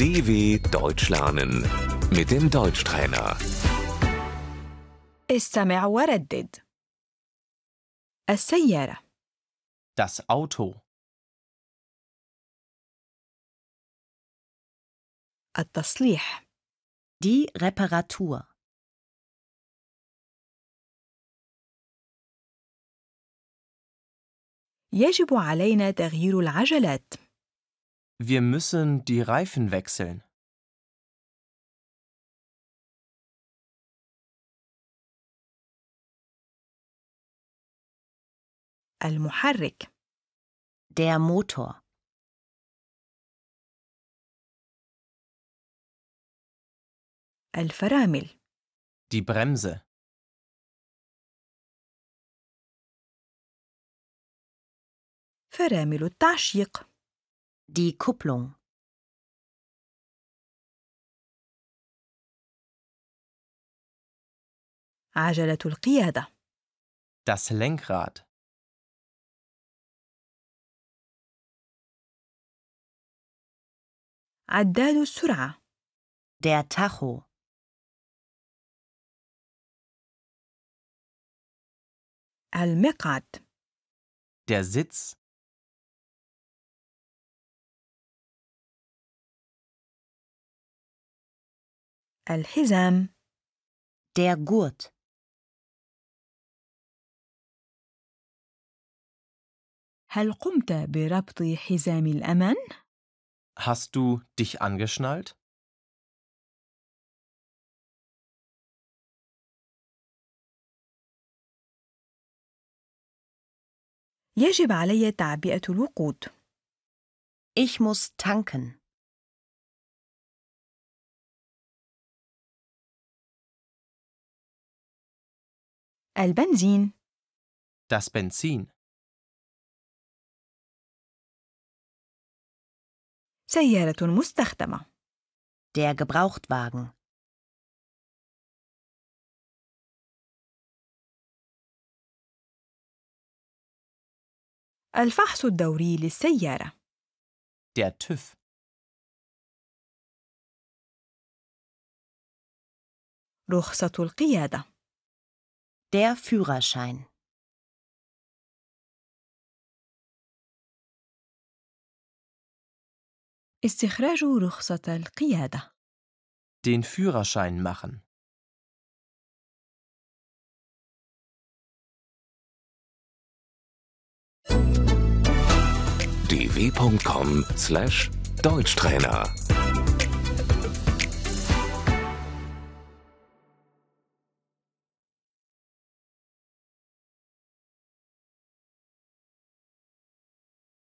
DW Deutsch lernen mit dem Deutschtrainer. استمع وردد السيارة Das Auto. التصليح Die Reparatur. يجب علينا تغيير العجلات Wir müssen die Reifen wechseln. المحرك Der Motor. الفرامل Die Bremse. فرامل التعشيق Die Kupplung. عجلة القيادة Das Lenkrad. عداد السرعة Der Tacho. المقعد Der Sitz. الحزام Der Gurt. هل قمت بربط حزام الأمان؟ Hast du dich angeschnallt? يجب علي تعبئة الوقود Ich muss tanken. البنزين Das Benzin. سيارة مستخدمة Der Gebrauchtwagen. الفحص الدوري للسيارة Der TÜV. رخصة القيادة Der Führerschein. استخراج رخصة القيادة Den Führerschein machen. dw.com/deutschtrainer